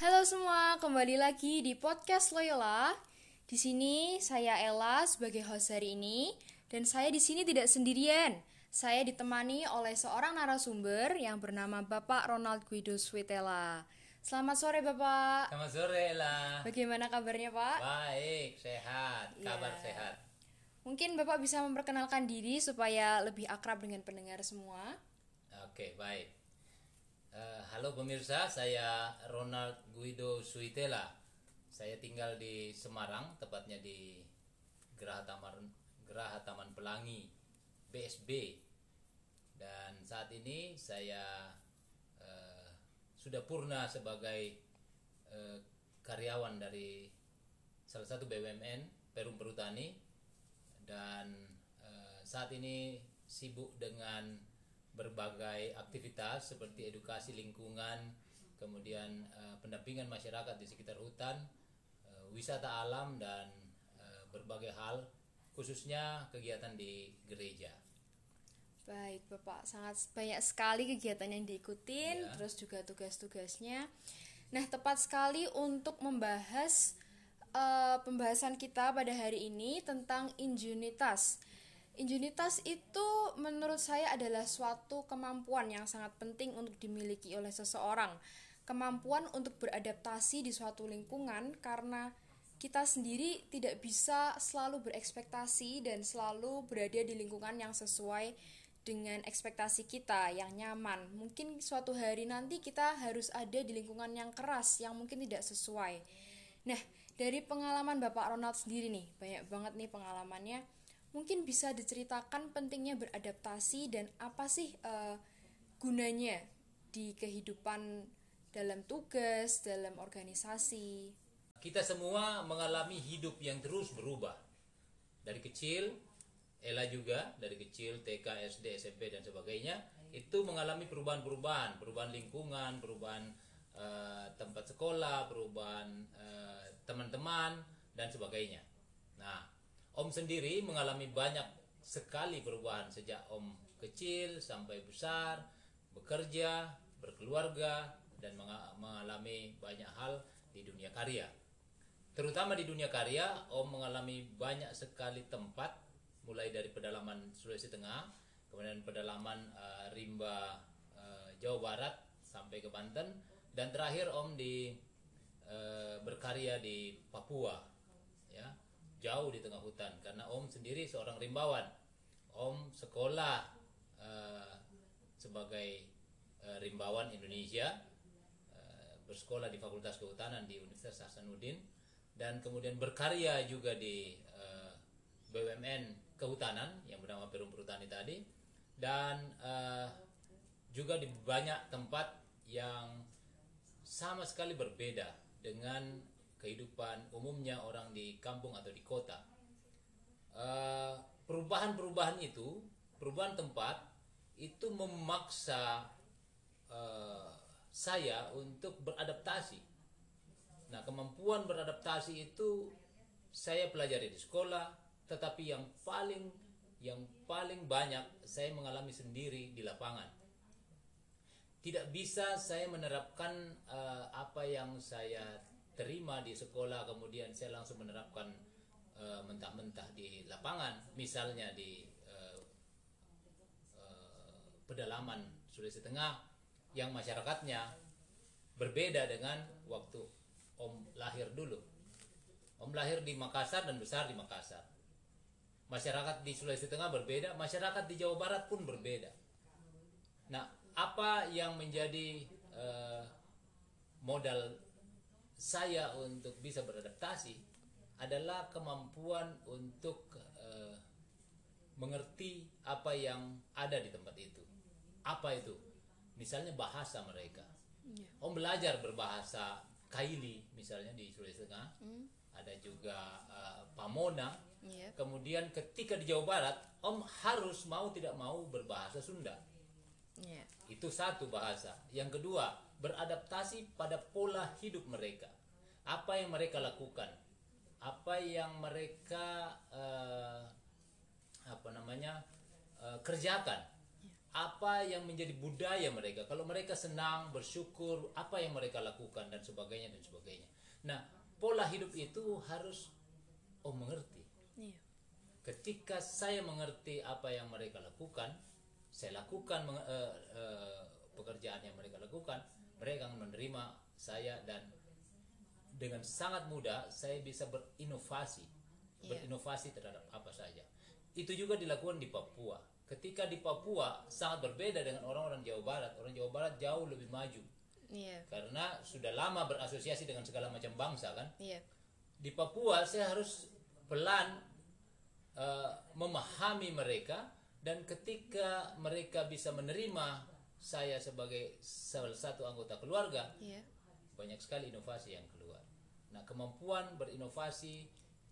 Halo semua, kembali lagi di podcast Loyola. Di sini saya Ella sebagai host hari ini dan saya di sini tidak sendirian. Saya ditemani oleh seorang narasumber yang bernama Bapak Ronald Guido Switela. Selamat sore Bapak. Selamat sore lah. Bagaimana kabarnya Pak? Baik, sehat, kabar Ya. sehat. Mungkin Bapak bisa memperkenalkan diri supaya lebih akrab dengan pendengar semua. Oke, baik. Eh, halo pemirsa, saya Ronald Guido Suitela. Saya tinggal di Semarang, tepatnya di Geraha Taman Geraha Taman Pelangi BSB. Dan saat ini saya eh, sudah purna sebagai eh, karyawan dari salah satu BUMN Perum Perhutani dan eh, saat ini sibuk dengan berbagai aktivitas seperti edukasi lingkungan, kemudian eh, pendampingan masyarakat di sekitar hutan, eh, wisata alam dan eh, berbagai hal, khususnya kegiatan di gereja. Baik, Bapak. Sangat banyak sekali kegiatan yang diikutin, Ya. terus juga tugas-tugasnya. Nah, tepat sekali untuk membahas eh, pembahasan kita pada hari ini tentang injunitas. Injunitas itu menurut saya adalah suatu kemampuan yang sangat penting untuk dimiliki oleh seseorang. Kemampuan untuk beradaptasi di suatu lingkungan karena kita sendiri tidak bisa selalu berekspektasi dan selalu berada di lingkungan yang sesuai dengan ekspektasi kita yang nyaman. Mungkin suatu hari nanti kita harus ada di lingkungan yang keras yang mungkin tidak sesuai. Nah, dari pengalaman Bapak Ronald sendiri nih, banyak banget nih pengalamannya. Mungkin bisa diceritakan pentingnya beradaptasi dan apa sih eh, gunanya di kehidupan dalam tugas, dalam organisasi. Kita semua mengalami hidup yang terus berubah. Dari kecil, Ella juga dari kecil TK, SD, SMP dan sebagainya itu mengalami perubahan-perubahan, perubahan lingkungan, perubahan eh, tempat sekolah, perubahan eh, teman-teman dan sebagainya. Nah, Om sendiri mengalami banyak sekali perubahan sejak Om kecil sampai besar, bekerja, berkeluarga dan menga- mengalami banyak hal di dunia karya. Terutama di dunia karya, Om mengalami banyak sekali tempat, mulai dari pedalaman Sulawesi Tengah, kemudian pedalaman eh, Rimba eh, Jawa Barat sampai ke Banten, dan terakhir Om di eh, berkarya di Papua, jauh di tengah hutan, karena Om sendiri seorang rimbawan. Om sekolah eh, sebagai eh, rimbawan Indonesia, eh, bersekolah di Fakultas Kehutanan di Universitas Hasanuddin dan kemudian berkarya juga di eh, BUMN Kehutanan yang bernama Perum Perhutani tadi dan eh, juga di banyak tempat yang sama sekali berbeda dengan kehidupan umumnya orang di kampung atau di kota. Eh, perubahan-perubahan itu, perubahan tempat itu memaksa eh, saya untuk beradaptasi. Nah, kemampuan beradaptasi itu saya pelajari di sekolah, tetapi yang paling yang paling banyak saya mengalami sendiri di lapangan. Tidak bisa saya menerapkan eh, apa yang saya terima di sekolah kemudian saya langsung menerapkan eh, mentah-mentah di lapangan, misalnya di eh, eh, pedalaman Sulawesi Tengah yang masyarakatnya berbeda dengan waktu Om lahir dulu. Om lahir di Makassar dan besar di Makassar. Masyarakat di Sulawesi Tengah berbeda, masyarakat di Jawa Barat pun berbeda. Nah, apa yang menjadi eh, modal saya untuk bisa beradaptasi adalah kemampuan untuk eh, mengerti apa yang ada di tempat itu. Apa itu? Misalnya bahasa mereka. Om belajar berbahasa Kaili misalnya di Sulawesi Tengah. Ada juga eh, Pamona. Iya. Kemudian ketika di Jawa Barat, Om harus mau tidak mau berbahasa Sunda. Iya. Itu satu bahasa. Yang kedua, beradaptasi pada pola hidup mereka. Apa yang mereka lakukan? Apa yang mereka eh, apa namanya? eh, kerjakan apa yang menjadi budaya mereka. Kalau mereka senang, bersyukur, apa yang mereka lakukan dan sebagainya dan sebagainya. Nah, pola hidup itu harus oh mengerti. Iya. Ketika saya mengerti apa yang mereka lakukan, saya lakukan eh, eh, pekerjaan yang mereka lakukan, mereka akan menerima saya dan dengan sangat mudah saya bisa berinovasi, Iya. berinovasi terhadap apa saja. Itu juga dilakukan di Papua. Ketika di Papua sangat berbeda dengan orang-orang Jawa Barat. Orang Jawa Barat jauh lebih maju Iya. karena sudah lama berasosiasi dengan segala macam bangsa kan. Iya. Di Papua saya harus pelan eh, memahami mereka dan ketika mereka bisa menerima saya sebagai salah satu anggota keluarga, Iya. banyak sekali inovasi yang keluar. Nah, kemampuan berinovasi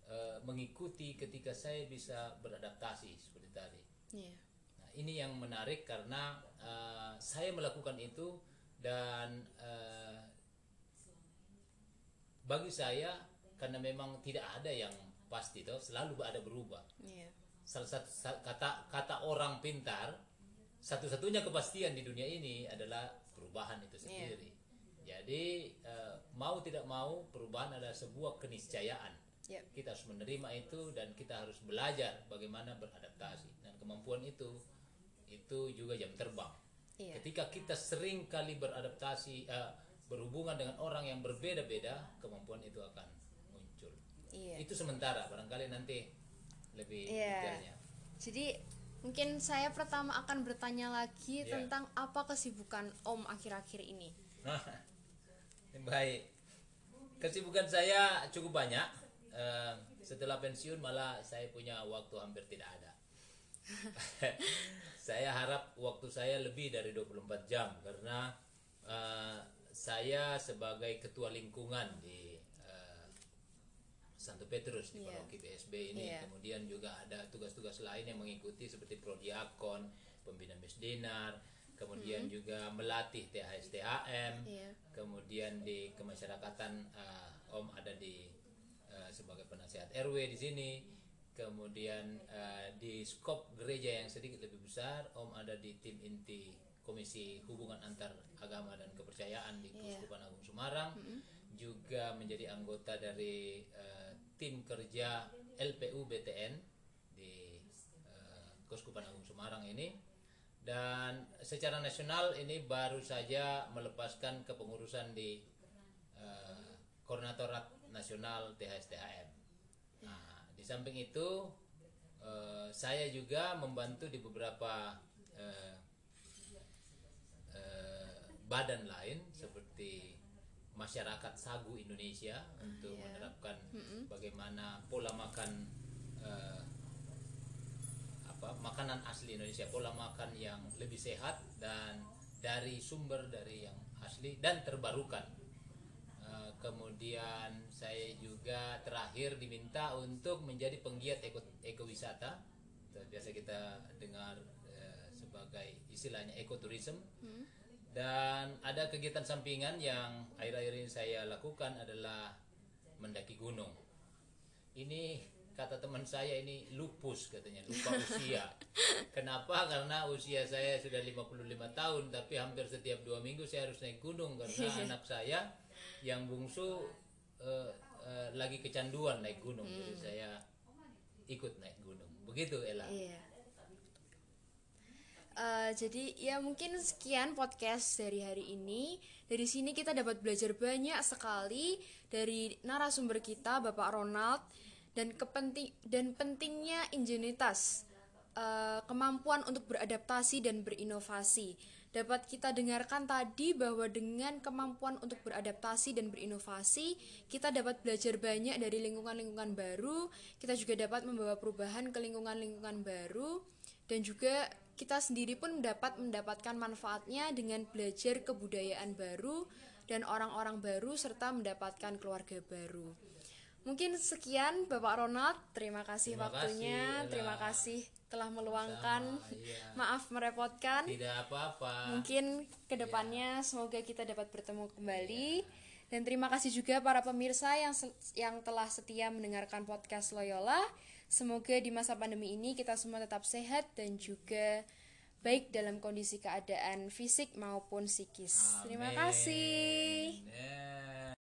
eh, mengikuti ketika saya bisa beradaptasi seperti tadi. Iya. Nah, ini yang menarik karena eh, saya melakukan itu dan eh, bagi saya karena memang tidak ada yang pasti toh selalu ada berubah. Iya. Salah satu sa- kata kata orang pintar satu-satunya kepastian di dunia ini adalah perubahan itu sendiri. Jadi eh, mau tidak mau perubahan adalah sebuah keniscayaan Yep. kita harus menerima itu dan kita harus belajar bagaimana beradaptasi dan kemampuan itu itu juga jam terbang Iya. ketika kita sering kali beradaptasi eh, berhubungan dengan orang yang berbeda-beda kemampuan itu akan muncul Iya. itu sementara barangkali nanti lebih Iya. detailnya Jadi mungkin saya pertama akan bertanya lagi Iya. tentang apa kesibukan Om akhir-akhir ini. baik kesibukan saya cukup banyak Eh, setelah pensiun malah saya punya waktu hampir tidak ada saya harap waktu saya lebih dari 24 jam karena eh, saya sebagai ketua lingkungan di eh, Santo Petrus di Iya. Paroki PSB ini Iya. kemudian juga ada tugas-tugas lain yang mengikuti seperti prodiakon pembina misdinar kemudian juga melatih THS-THM Iya. kemudian di kemasyarakatan eh, Om ada di eh, sebagai penasihat RW di sini. Kemudian eh, di skop gereja yang sedikit lebih besar Om ada di tim inti Komisi Hubungan Antar Agama dan Kepercayaan di Iya. Kuskupan Agung Semarang. Juga menjadi anggota dari eh, tim kerja LPU BTN di eh, Kuskupan Agung Semarang ini dan secara nasional ini baru saja melepaskan kepengurusan di eh, Koordinatorat Nasional THS-THM. Nah, di samping itu eh, saya juga membantu di beberapa eh, eh, badan lain seperti masyarakat sagu Indonesia untuk iya. menerapkan bagaimana pola makan eh, apa makanan asli Indonesia pola makan yang lebih sehat dan dari sumber dari yang asli dan terbarukan. Eh, kemudian saya juga terakhir diminta untuk menjadi penggiat eko ekowisata. Biasa kita dengar eh, sebagai istilahnya ekoturism. Dan ada kegiatan sampingan yang akhir-akhir ini saya lakukan adalah mendaki gunung. Ini kata teman saya ini lupus katanya lupa usia. Kenapa? Karena usia saya sudah 55 tahun tapi hampir setiap dua minggu saya harus naik gunung karena anak saya yang bungsu eh, eh, lagi kecanduan naik gunung. Jadi saya ikut naik gunung. Begitu Ella. Iya. Eh, jadi ya mungkin sekian podcast dari hari ini. Dari sini kita dapat belajar banyak sekali dari narasumber kita Bapak Ronald dan kepenting dan pentingnya ingenuitas, eh, kemampuan untuk beradaptasi dan berinovasi. Dapat kita dengarkan tadi bahwa dengan kemampuan untuk beradaptasi dan berinovasi, kita dapat belajar banyak dari lingkungan-lingkungan baru. Kita juga dapat membawa perubahan ke lingkungan-lingkungan baru dan juga kita sendiri pun dapat mendapatkan manfaatnya dengan belajar kebudayaan baru dan orang-orang baru serta mendapatkan keluarga baru. Mungkin sekian Bapak Ronald, terima kasih Terima waktunya, kasih, terima kasih telah meluangkan. Sama, iya. Maaf merepotkan. tidak apa-apa Mungkin ke depannya semoga kita dapat bertemu kembali. Dan terima kasih juga para pemirsa yang yang telah setia mendengarkan podcast Loyola. Semoga di masa pandemi ini kita semua tetap sehat dan juga baik dalam kondisi keadaan fisik maupun psikis. Terima Amin. kasih. Ya.